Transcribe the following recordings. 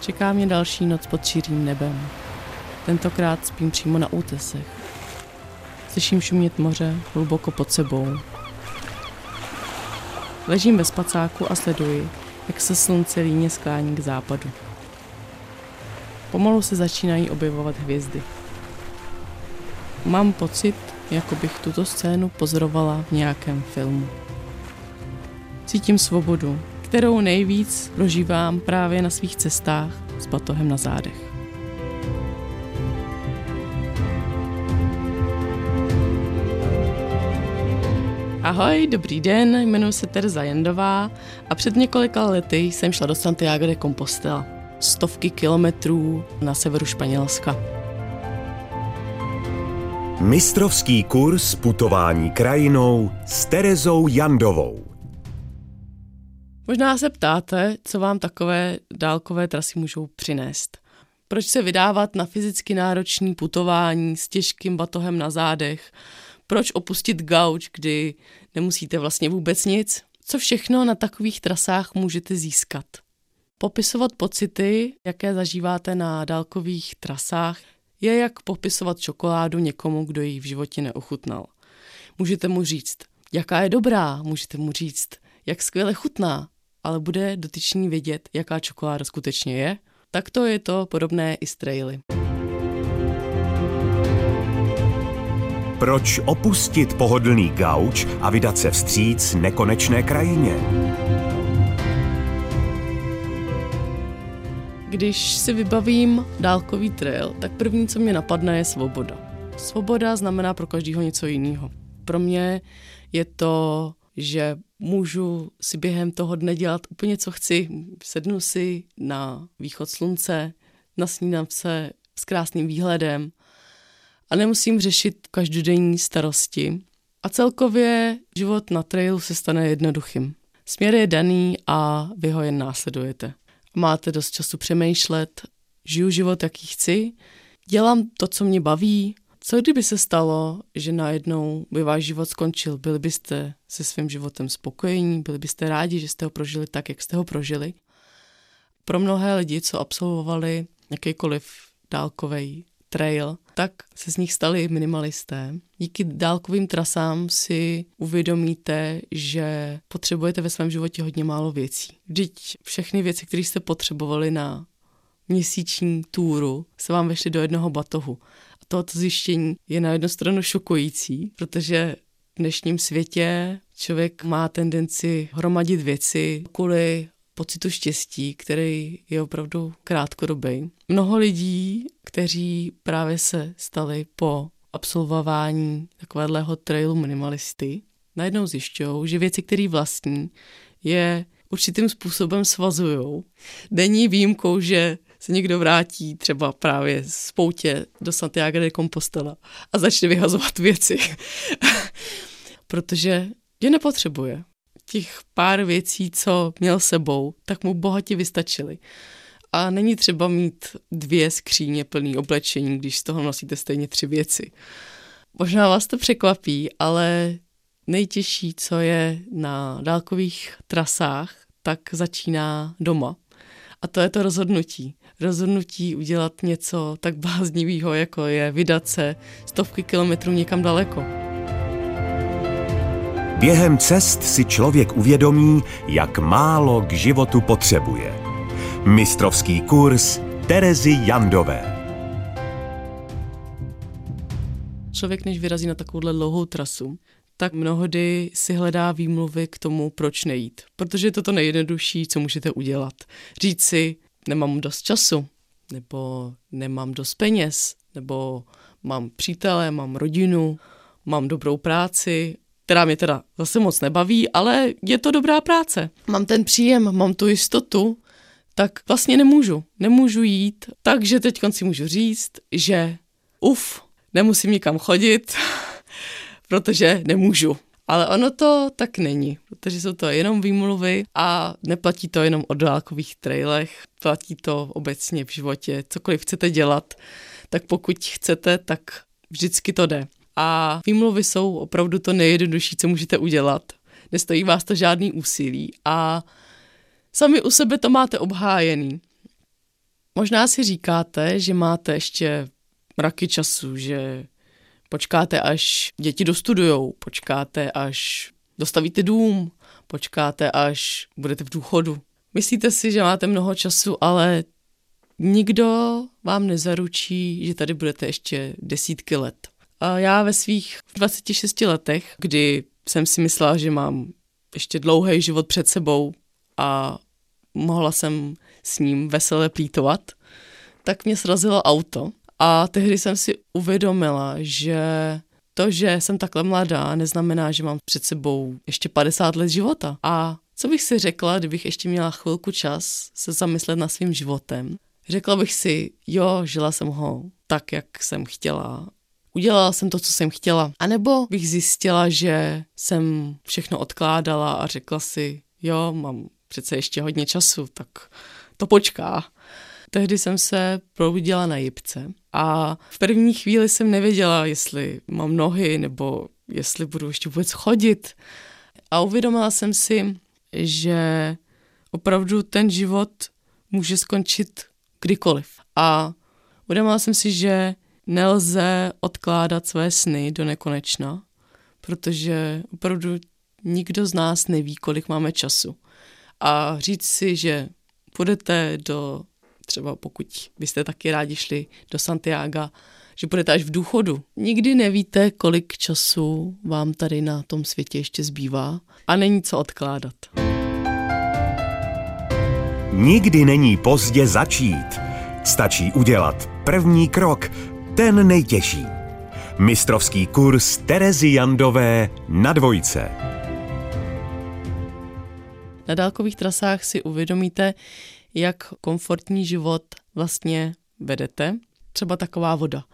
Čeká mě další noc pod širým nebem. Tentokrát spím přímo na útesech. Slyším šumět moře hluboko pod sebou. Ležím ve spacáku a sleduji, jak se slunce líně sklání k západu. Pomalu se začínají objevovat hvězdy. Mám pocit, jako bych tuto scénu pozorovala v nějakém filmu. Cítím svobodu, kterou nejvíc prožívám právě na svých cestách s batohem na zádech. Ahoj, dobrý den, jmenuji se Terza Jendová a před několika lety jsem šla do Santiago de Compostela, stovky kilometrů na severu Španělska. Mistrovský kurz putování krajinou s Terezou Jandovou. Možná se ptáte, co vám takové dálkové trasy můžou přinést. Proč se vydávat na fyzicky náročný putování s těžkým batohem na zádech? Proč opustit gauč, kdy nemusíte vlastně vůbec nic? Co všechno na takových trasách můžete získat? Popisovat pocity, jaké zažíváte na dálkových trasách, je jak popisovat čokoládu někomu, kdo ji v životě neochutnal. Můžete mu říct, jaká je dobrá, můžete mu říct, jak skvěle chutná, ale bude dotyčný vědět, jaká čokoláda skutečně je, tak to je to podobné i s traily. Proč opustit pohodlný gauč a vydat se vstříc nekonečné krajině? Když si vybavím dálkový trail, tak první, co mě napadne, je svoboda. Svoboda znamená pro každého něco jiného. Pro mě je to, že můžu si během toho dne dělat úplně, co chci. Sednu si na východ slunce, nasnídám se s krásným výhledem a nemusím řešit každodenní starosti. A celkově život na trailu se stane jednoduchým. Směr je daný a vy ho jen následujete. Máte dost času přemýšlet, žiju život, jaký chci, dělám to, co mě baví, co kdyby se stalo, že najednou by váš život skončil? Byli byste se svým životem spokojení? Byli byste rádi, že jste ho prožili tak, jak jste ho prožili? Pro mnohé lidi, co absolvovali jakýkoliv dálkový trail, tak se z nich stali minimalisté. Díky dálkovým trasám si uvědomíte, že potřebujete ve svém životě hodně málo věcí. Vždyť všechny věci, které jste potřebovali na měsíční túru, se vám vešly do jednoho batohu tohoto zjištění je na jednu stranu šokující, protože v dnešním světě člověk má tendenci hromadit věci kvůli pocitu štěstí, který je opravdu krátkodobý. Mnoho lidí, kteří právě se stali po absolvování takového trailu minimalisty, najednou zjišťují, že věci, které vlastní, je určitým způsobem svazují. Není výjimkou, že se někdo vrátí třeba právě z poutě do Santiago de Compostela a začne vyhazovat věci, protože je nepotřebuje. Těch pár věcí, co měl sebou, tak mu bohatě vystačily. A není třeba mít dvě skříně plný oblečení, když z toho nosíte stejně tři věci. Možná vás to překvapí, ale nejtěžší, co je na dálkových trasách, tak začíná doma. A to je to rozhodnutí rozhodnutí udělat něco tak bláznivého, jako je vydat se stovky kilometrů někam daleko. Během cest si člověk uvědomí, jak málo k životu potřebuje. Mistrovský kurz Terezy Jandové. Člověk, než vyrazí na takovouhle dlouhou trasu, tak mnohdy si hledá výmluvy k tomu, proč nejít. Protože je to to nejjednodušší, co můžete udělat. Říct si, nemám dost času, nebo nemám dost peněz, nebo mám přítele, mám rodinu, mám dobrou práci, která mě teda zase moc nebaví, ale je to dobrá práce. Mám ten příjem, mám tu jistotu, tak vlastně nemůžu. Nemůžu jít, takže teď si můžu říct, že uf, nemusím nikam chodit, protože nemůžu. Ale ono to tak není, protože jsou to jenom výmluvy a neplatí to jenom o dálkových trailech, platí to obecně v životě. Cokoliv chcete dělat, tak pokud chcete, tak vždycky to jde. A výmluvy jsou opravdu to nejjednodušší, co můžete udělat. Nestojí vás to žádný úsilí a sami u sebe to máte obhájený. Možná si říkáte, že máte ještě mraky času, že počkáte, až děti dostudujou, počkáte, až dostavíte dům, počkáte, až budete v důchodu. Myslíte si, že máte mnoho času, ale nikdo vám nezaručí, že tady budete ještě desítky let. A já ve svých 26 letech, kdy jsem si myslela, že mám ještě dlouhý život před sebou a mohla jsem s ním veselé plítovat, tak mě srazilo auto a tehdy jsem si uvědomila, že to, že jsem takhle mladá, neznamená, že mám před sebou ještě 50 let života. A co bych si řekla, kdybych ještě měla chvilku čas se zamyslet nad svým životem? Řekla bych si, jo, žila jsem ho tak, jak jsem chtěla. Udělala jsem to, co jsem chtěla. A nebo bych zjistila, že jsem všechno odkládala a řekla si, jo, mám přece ještě hodně času, tak to počká. Tehdy jsem se probudila na jipce a v první chvíli jsem nevěděla, jestli mám nohy nebo jestli budu ještě vůbec chodit. A uvědomila jsem si, že opravdu ten život může skončit kdykoliv. A uvědomila jsem si, že nelze odkládat své sny do nekonečna, protože opravdu nikdo z nás neví, kolik máme času. A říct si, že půjdete do, třeba pokud byste taky rádi šli do Santiago, že budete až v důchodu. Nikdy nevíte, kolik času vám tady na tom světě ještě zbývá a není co odkládat. Nikdy není pozdě začít. Stačí udělat první krok, ten nejtěžší. Mistrovský kurz Terezy Jandové na dvojce. Na dálkových trasách si uvědomíte, jak komfortní život vlastně vedete. Třeba taková voda.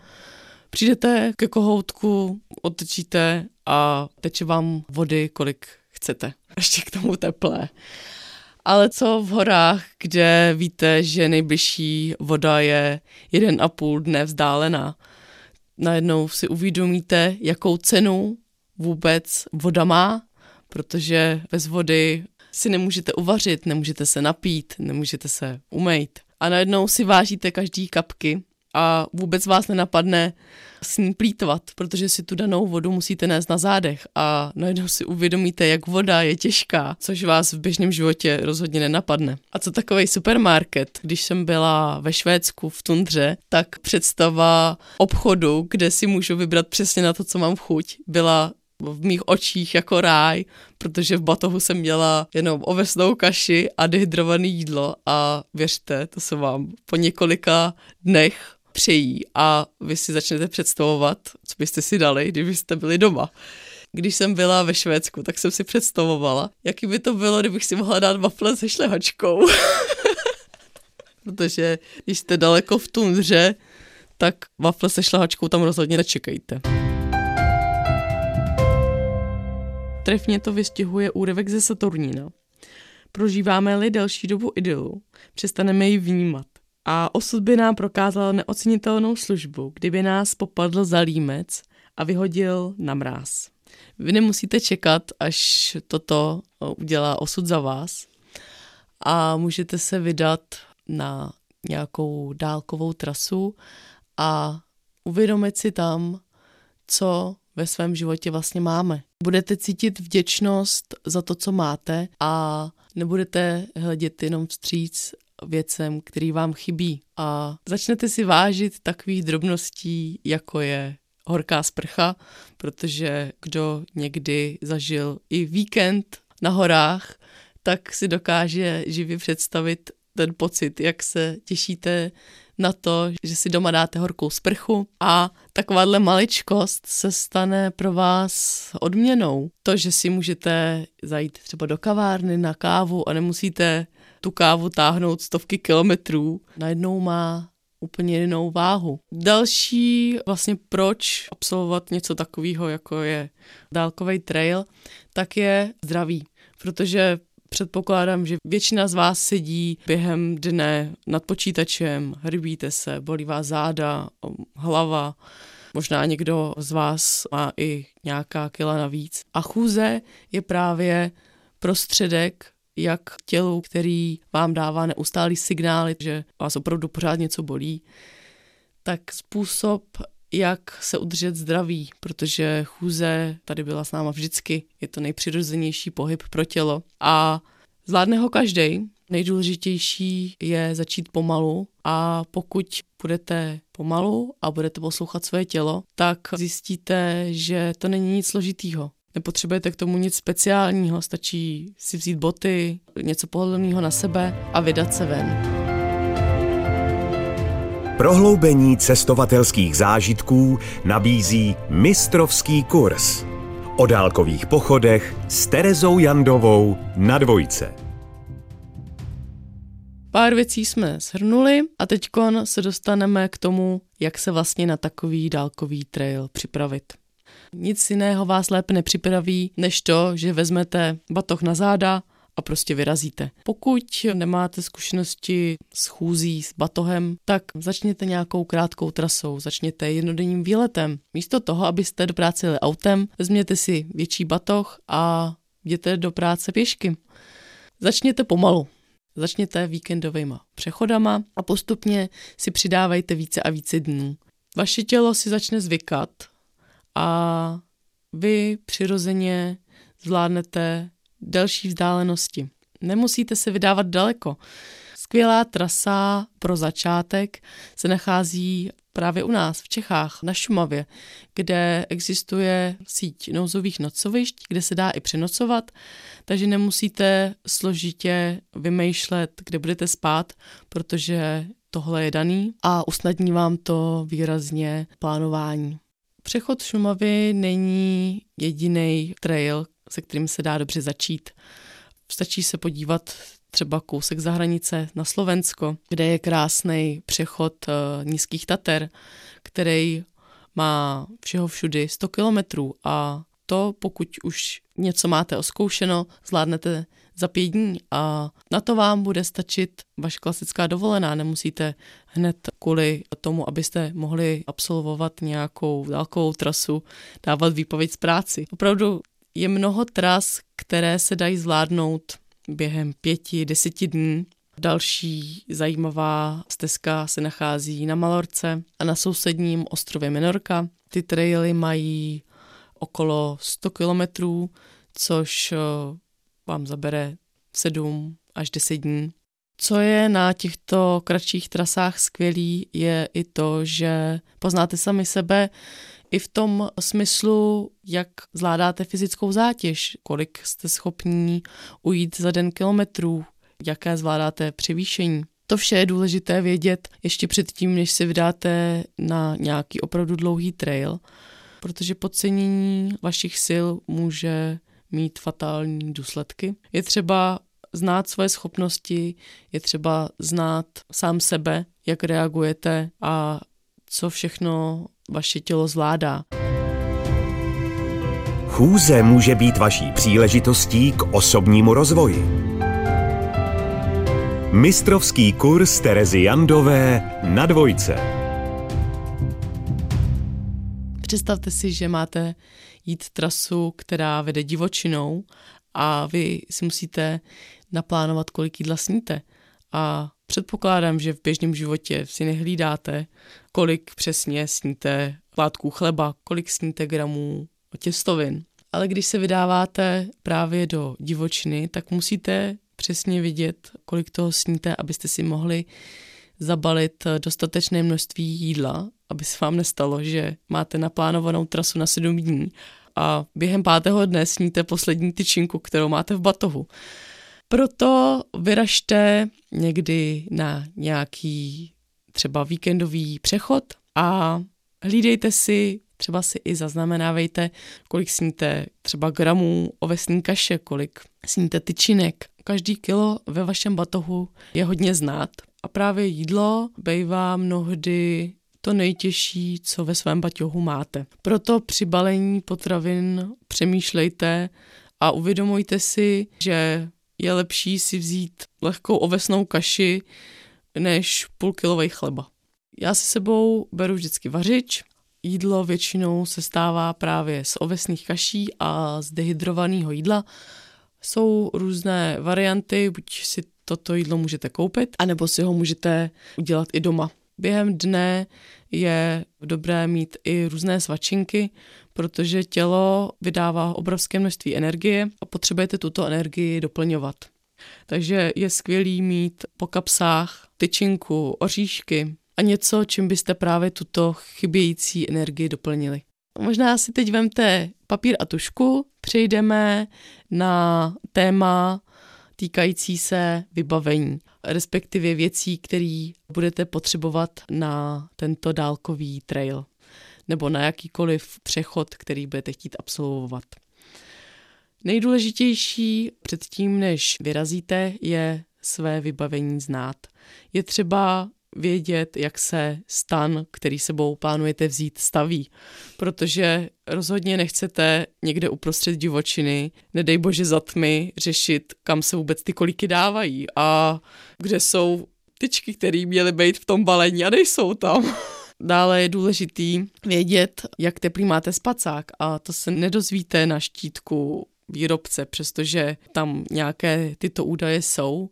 Přijdete ke kohoutku, otečíte a teče vám vody, kolik chcete. Ještě k tomu teplé. Ale co v horách, kde víte, že nejbližší voda je jeden a půl dne vzdálená, najednou si uvědomíte, jakou cenu vůbec voda má, protože bez vody si nemůžete uvařit, nemůžete se napít, nemůžete se umejt. A najednou si vážíte každý kapky a vůbec vás nenapadne s ní plítvat, protože si tu danou vodu musíte nést na zádech a najednou si uvědomíte, jak voda je těžká, což vás v běžném životě rozhodně nenapadne. A co takový supermarket, když jsem byla ve Švédsku v tundře, tak představa obchodu, kde si můžu vybrat přesně na to, co mám chuť, byla v mých očích jako ráj, protože v batohu jsem měla jenom ovesnou kaši a dehydrované jídlo a věřte, to se vám po několika dnech přejí a vy si začnete představovat, co byste si dali, kdybyste byli doma. Když jsem byla ve Švédsku, tak jsem si představovala, jaký by to bylo, kdybych si mohla dát wafle se šlehačkou. Protože když jste daleko v tundře, tak wafle se šlehačkou tam rozhodně nečekejte. Trefně to vystihuje úryvek ze Saturnína. Prožíváme-li delší dobu idylu, přestaneme ji vnímat. A osud by nám prokázal neocenitelnou službu, kdyby nás popadl za límec a vyhodil na mráz. Vy nemusíte čekat, až toto udělá osud za vás a můžete se vydat na nějakou dálkovou trasu a uvědomit si tam, co ve svém životě vlastně máme. Budete cítit vděčnost za to, co máte a nebudete hledět jenom vstříc věcem, který vám chybí. A začnete si vážit takových drobností, jako je horká sprcha, protože kdo někdy zažil i víkend na horách, tak si dokáže živě představit ten pocit, jak se těšíte na to, že si doma dáte horkou sprchu a takováhle maličkost se stane pro vás odměnou. To, že si můžete zajít třeba do kavárny na kávu a nemusíte tu kávu táhnout stovky kilometrů, najednou má úplně jinou váhu. Další vlastně proč absolvovat něco takového, jako je dálkový trail, tak je zdraví. Protože předpokládám, že většina z vás sedí během dne nad počítačem, rybíte se, bolí vás záda, hlava, možná někdo z vás má i nějaká kila navíc. A chůze je právě prostředek, jak tělu, který vám dává neustálý signály, že vás opravdu pořád něco bolí, tak způsob, jak se udržet zdraví, protože chůze tady byla s náma vždycky, je to nejpřirozenější pohyb pro tělo a zvládne ho každý. Nejdůležitější je začít pomalu a pokud budete pomalu a budete poslouchat své tělo, tak zjistíte, že to není nic složitýho. Nepotřebujete k tomu nic speciálního, stačí si vzít boty, něco pohodlného na sebe a vydat se ven. Prohloubení cestovatelských zážitků nabízí mistrovský kurz o dálkových pochodech s Terezou Jandovou na dvojce. Pár věcí jsme shrnuli a teď se dostaneme k tomu, jak se vlastně na takový dálkový trail připravit. Nic jiného vás lépe nepřipraví, než to, že vezmete batoh na záda a prostě vyrazíte. Pokud nemáte zkušenosti s chůzí, s batohem, tak začněte nějakou krátkou trasou, začněte jednodenním výletem. Místo toho, abyste do práce jeli autem, vezměte si větší batoh a jděte do práce pěšky. Začněte pomalu. Začněte víkendovými přechodama a postupně si přidávajte více a více dnů. Vaše tělo si začne zvykat a vy přirozeně zvládnete delší vzdálenosti. Nemusíte se vydávat daleko. Skvělá trasa pro začátek se nachází právě u nás v Čechách, na Šumavě, kde existuje síť nouzových nocovišť, kde se dá i přenocovat, takže nemusíte složitě vymýšlet, kde budete spát, protože tohle je daný a usnadní vám to výrazně plánování. Přechod Šumavy není jediný trail, se kterým se dá dobře začít. Stačí se podívat třeba kousek za hranice na Slovensko, kde je krásný přechod uh, nízkých Tater, který má všeho všudy 100 kilometrů a to, pokud už něco máte oskoušeno, zvládnete za pět dní a na to vám bude stačit vaše klasická dovolená. Nemusíte hned kvůli tomu, abyste mohli absolvovat nějakou dálkovou trasu, dávat výpověď z práci. Opravdu je mnoho tras, které se dají zvládnout během pěti, deseti dní. Další zajímavá stezka se nachází na Malorce a na sousedním ostrově Menorka. Ty traily mají okolo 100 kilometrů, což eh, vám zabere 7 až 10 dní. Co je na těchto kratších trasách skvělý, je i to, že poznáte sami sebe, i v tom smyslu, jak zvládáte fyzickou zátěž, kolik jste schopní ujít za den kilometrů, jaké zvládáte převýšení. To vše je důležité vědět ještě předtím, než se vydáte na nějaký opravdu dlouhý trail, protože podcenění vašich sil může mít fatální důsledky. Je třeba znát svoje schopnosti, je třeba znát sám sebe, jak reagujete a co všechno vaše tělo zvládá. Chůze může být vaší příležitostí k osobnímu rozvoji. Mistrovský kurz Terezy Jandové na dvojce. Představte si, že máte jít trasu, která vede divočinou a vy si musíte naplánovat, kolik jídla sníte. A předpokládám, že v běžném životě si nehlídáte, kolik přesně sníte látků chleba, kolik sníte gramů těstovin. Ale když se vydáváte právě do divočiny, tak musíte přesně vidět, kolik toho sníte, abyste si mohli zabalit dostatečné množství jídla, aby se vám nestalo, že máte naplánovanou trasu na 7 dní a během pátého dne sníte poslední tyčinku, kterou máte v batohu. Proto vyražte někdy na nějaký třeba víkendový přechod a hlídejte si, třeba si i zaznamenávejte, kolik sníte třeba gramů ovesní kaše, kolik sníte tyčinek. Každý kilo ve vašem batohu je hodně znát a právě jídlo bývá mnohdy to nejtěžší, co ve svém baťohu máte. Proto při balení potravin přemýšlejte a uvědomujte si, že je lepší si vzít lehkou ovesnou kaši než půlkilový chleba. Já si sebou beru vždycky vařič. Jídlo většinou se stává právě z ovesných kaší a z dehydrovaného jídla. Jsou různé varianty, buď si toto jídlo můžete koupit, anebo si ho můžete udělat i doma. Během dne je dobré mít i různé svačinky, protože tělo vydává obrovské množství energie a potřebujete tuto energii doplňovat. Takže je skvělý mít po kapsách tyčinku, oříšky a něco, čím byste právě tuto chybějící energii doplnili. Možná si teď vemte papír a tušku, přejdeme na téma týkající se vybavení, respektive věcí, které budete potřebovat na tento dálkový trail nebo na jakýkoliv přechod, který budete chtít absolvovat. Nejdůležitější předtím, než vyrazíte, je své vybavení znát. Je třeba vědět, jak se stan, který sebou plánujete vzít, staví. Protože rozhodně nechcete někde uprostřed divočiny, nedej bože za tmy, řešit, kam se vůbec ty kolíky dávají a kde jsou tyčky, které měly být v tom balení a nejsou tam. Dále je důležitý vědět, jak teplý máte spacák a to se nedozvíte na štítku výrobce, přestože tam nějaké tyto údaje jsou.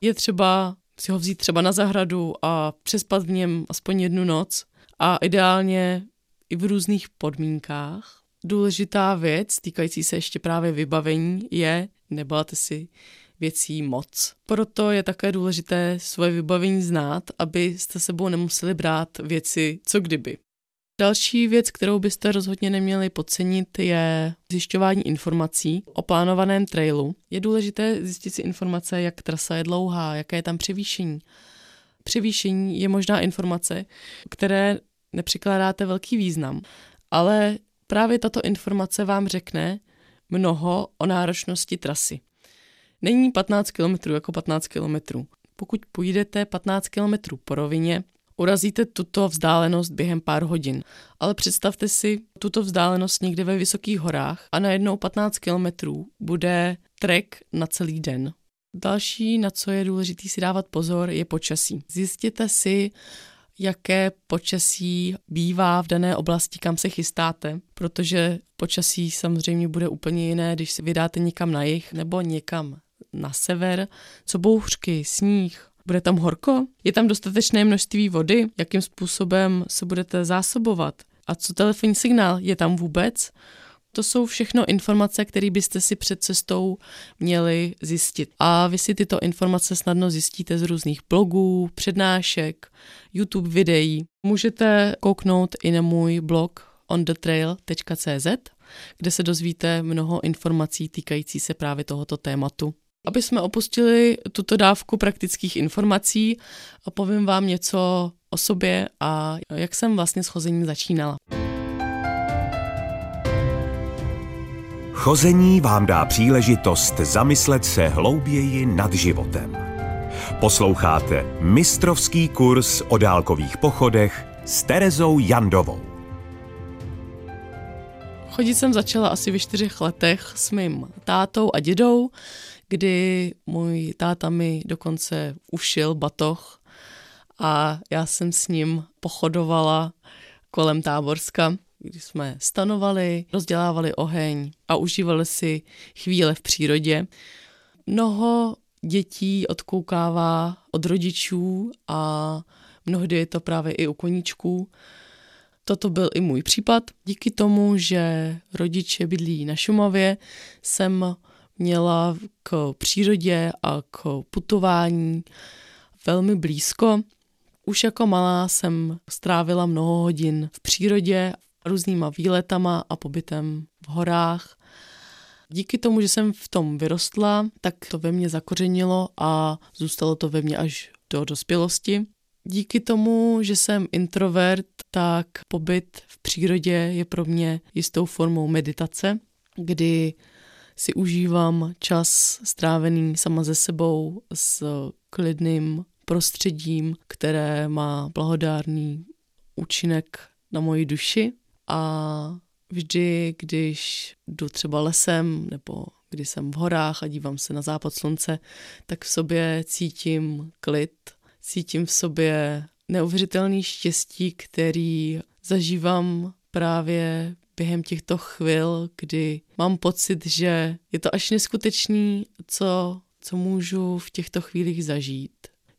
Je třeba si ho vzít třeba na zahradu a přespat v něm aspoň jednu noc a ideálně i v různých podmínkách. Důležitá věc týkající se ještě právě vybavení je, nebáte si věcí moc. Proto je také důležité svoje vybavení znát, abyste sebou nemuseli brát věci co kdyby. Další věc, kterou byste rozhodně neměli podcenit, je zjišťování informací o plánovaném trailu. Je důležité zjistit si informace, jak trasa je dlouhá, jaké je tam převýšení. Převýšení je možná informace, které nepřikládáte velký význam, ale právě tato informace vám řekne mnoho o náročnosti trasy. Není 15 km jako 15 km. Pokud půjdete 15 km po rovině, urazíte tuto vzdálenost během pár hodin. Ale představte si tuto vzdálenost někde ve vysokých horách a najednou 15 kilometrů bude trek na celý den. Další, na co je důležité si dávat pozor, je počasí. Zjistěte si, jaké počasí bývá v dané oblasti, kam se chystáte, protože počasí samozřejmě bude úplně jiné, když se vydáte někam na jih nebo někam na sever, co bouřky, sníh, bude tam horko? Je tam dostatečné množství vody? Jakým způsobem se budete zásobovat? A co telefonní signál? Je tam vůbec? To jsou všechno informace, které byste si před cestou měli zjistit. A vy si tyto informace snadno zjistíte z různých blogů, přednášek, YouTube videí. Můžete kouknout i na můj blog onthetrail.cz, kde se dozvíte mnoho informací týkající se právě tohoto tématu. Aby jsme opustili tuto dávku praktických informací, povím vám něco o sobě a jak jsem vlastně s chozením začínala. Chození vám dá příležitost zamyslet se hlouběji nad životem. Posloucháte mistrovský kurz o dálkových pochodech s Terezou Jandovou. Chodit jsem začala asi ve čtyřech letech s mým tátou a dědou kdy můj táta mi dokonce ušil batoh a já jsem s ním pochodovala kolem Táborska, kdy jsme stanovali, rozdělávali oheň a užívali si chvíle v přírodě. Mnoho dětí odkoukává od rodičů a mnohdy je to právě i u koníčků. Toto byl i můj případ. Díky tomu, že rodiče bydlí na Šumavě, jsem měla k přírodě a k putování velmi blízko. Už jako malá jsem strávila mnoho hodin v přírodě, různýma výletama a pobytem v horách. Díky tomu, že jsem v tom vyrostla, tak to ve mně zakořenilo a zůstalo to ve mně až do dospělosti. Díky tomu, že jsem introvert, tak pobyt v přírodě je pro mě jistou formou meditace, kdy si užívám čas strávený sama ze sebou s klidným prostředím, které má blahodárný účinek na moji duši. A vždy, když jdu třeba lesem nebo když jsem v horách a dívám se na západ slunce, tak v sobě cítím klid, cítím v sobě neuvěřitelný štěstí, který zažívám právě během těchto chvil, kdy mám pocit, že je to až neskutečný, co, co můžu v těchto chvílích zažít.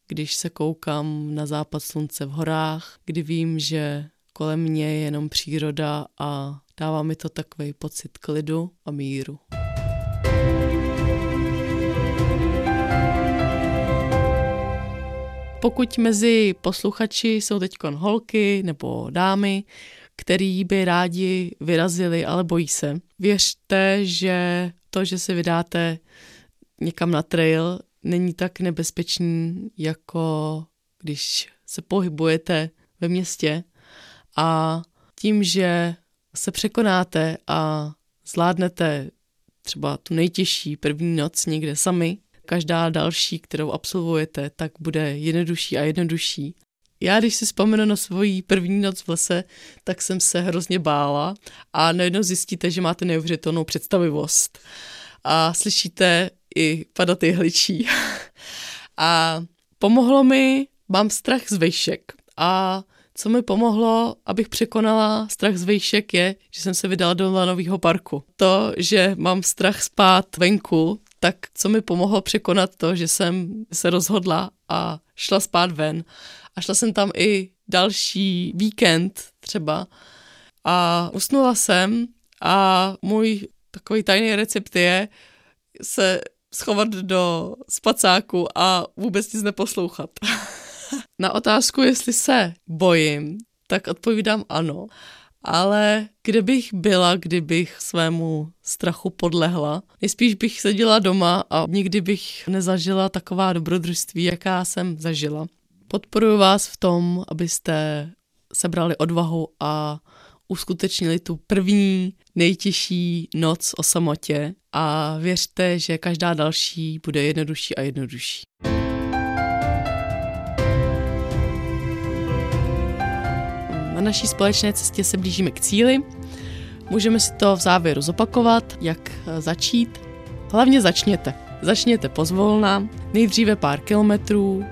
Když se koukám na západ slunce v horách, kdy vím, že kolem mě je jenom příroda a dává mi to takový pocit klidu a míru. Pokud mezi posluchači jsou teď holky nebo dámy, který by rádi vyrazili, ale bojí se, věřte, že to, že se vydáte někam na trail, není tak nebezpečný, jako když se pohybujete ve městě. A tím, že se překonáte a zvládnete třeba tu nejtěžší první noc někde sami, každá další, kterou absolvujete, tak bude jednodušší a jednodušší. Já, když si vzpomenu na svoji první noc v lese, tak jsem se hrozně bála a najednou zjistíte, že máte neuvěřitelnou představivost. A slyšíte i padat jehličí. a pomohlo mi, mám strach z vejšek. A co mi pomohlo, abych překonala strach z vejšek, je, že jsem se vydala do lanového parku. To, že mám strach spát venku, tak co mi pomohlo překonat to, že jsem se rozhodla a šla spát ven. A šla jsem tam i další víkend třeba a usnula jsem a můj takový tajný recept je se schovat do spacáku a vůbec nic neposlouchat. Na otázku, jestli se bojím, tak odpovídám ano. Ale kde bych byla, kdybych svému strachu podlehla? Nejspíš bych seděla doma a nikdy bych nezažila taková dobrodružství, jaká jsem zažila. Podporuji vás v tom, abyste sebrali odvahu a uskutečnili tu první nejtěžší noc o samotě a věřte, že každá další bude jednodušší a jednodušší. Na naší společné cestě se blížíme k cíli. Můžeme si to v závěru zopakovat, jak eh, začít. Hlavně začněte. Začněte pozvolna, nejdříve pár kilometrů,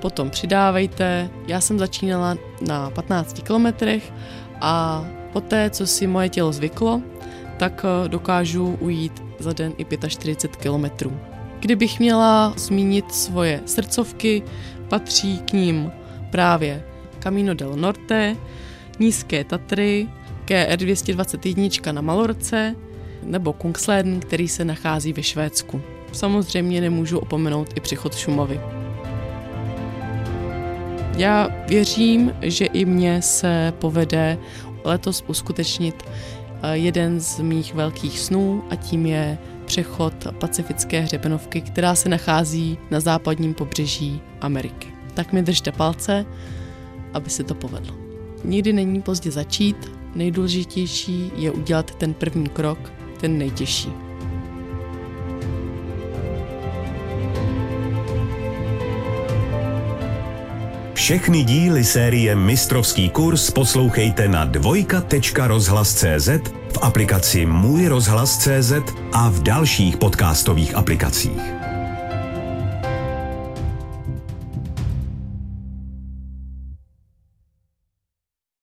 potom přidávejte. Já jsem začínala na 15 kilometrech a poté, co si moje tělo zvyklo, tak eh, dokážu ujít za den i 45 kilometrů. Kdybych měla zmínit svoje srdcovky, patří k ním právě Camino del Norte, Nízké Tatry, KR 221 na Malorce nebo Kungsleden, který se nachází ve Švédsku. Samozřejmě nemůžu opomenout i přechod Šumavy. Já věřím, že i mně se povede letos uskutečnit eh, jeden z mých velkých snů a tím je přechod pacifické hřebenovky, která se nachází na západním pobřeží Ameriky. Tak mi držte palce, aby se to povedlo. Nikdy není pozdě začít, nejdůležitější je udělat ten první krok, ten nejtěžší. Všechny díly série Mistrovský kurz poslouchejte na dvojka.rozhlas.cz, v aplikaci Můj rozhlas.cz a v dalších podcastových aplikacích.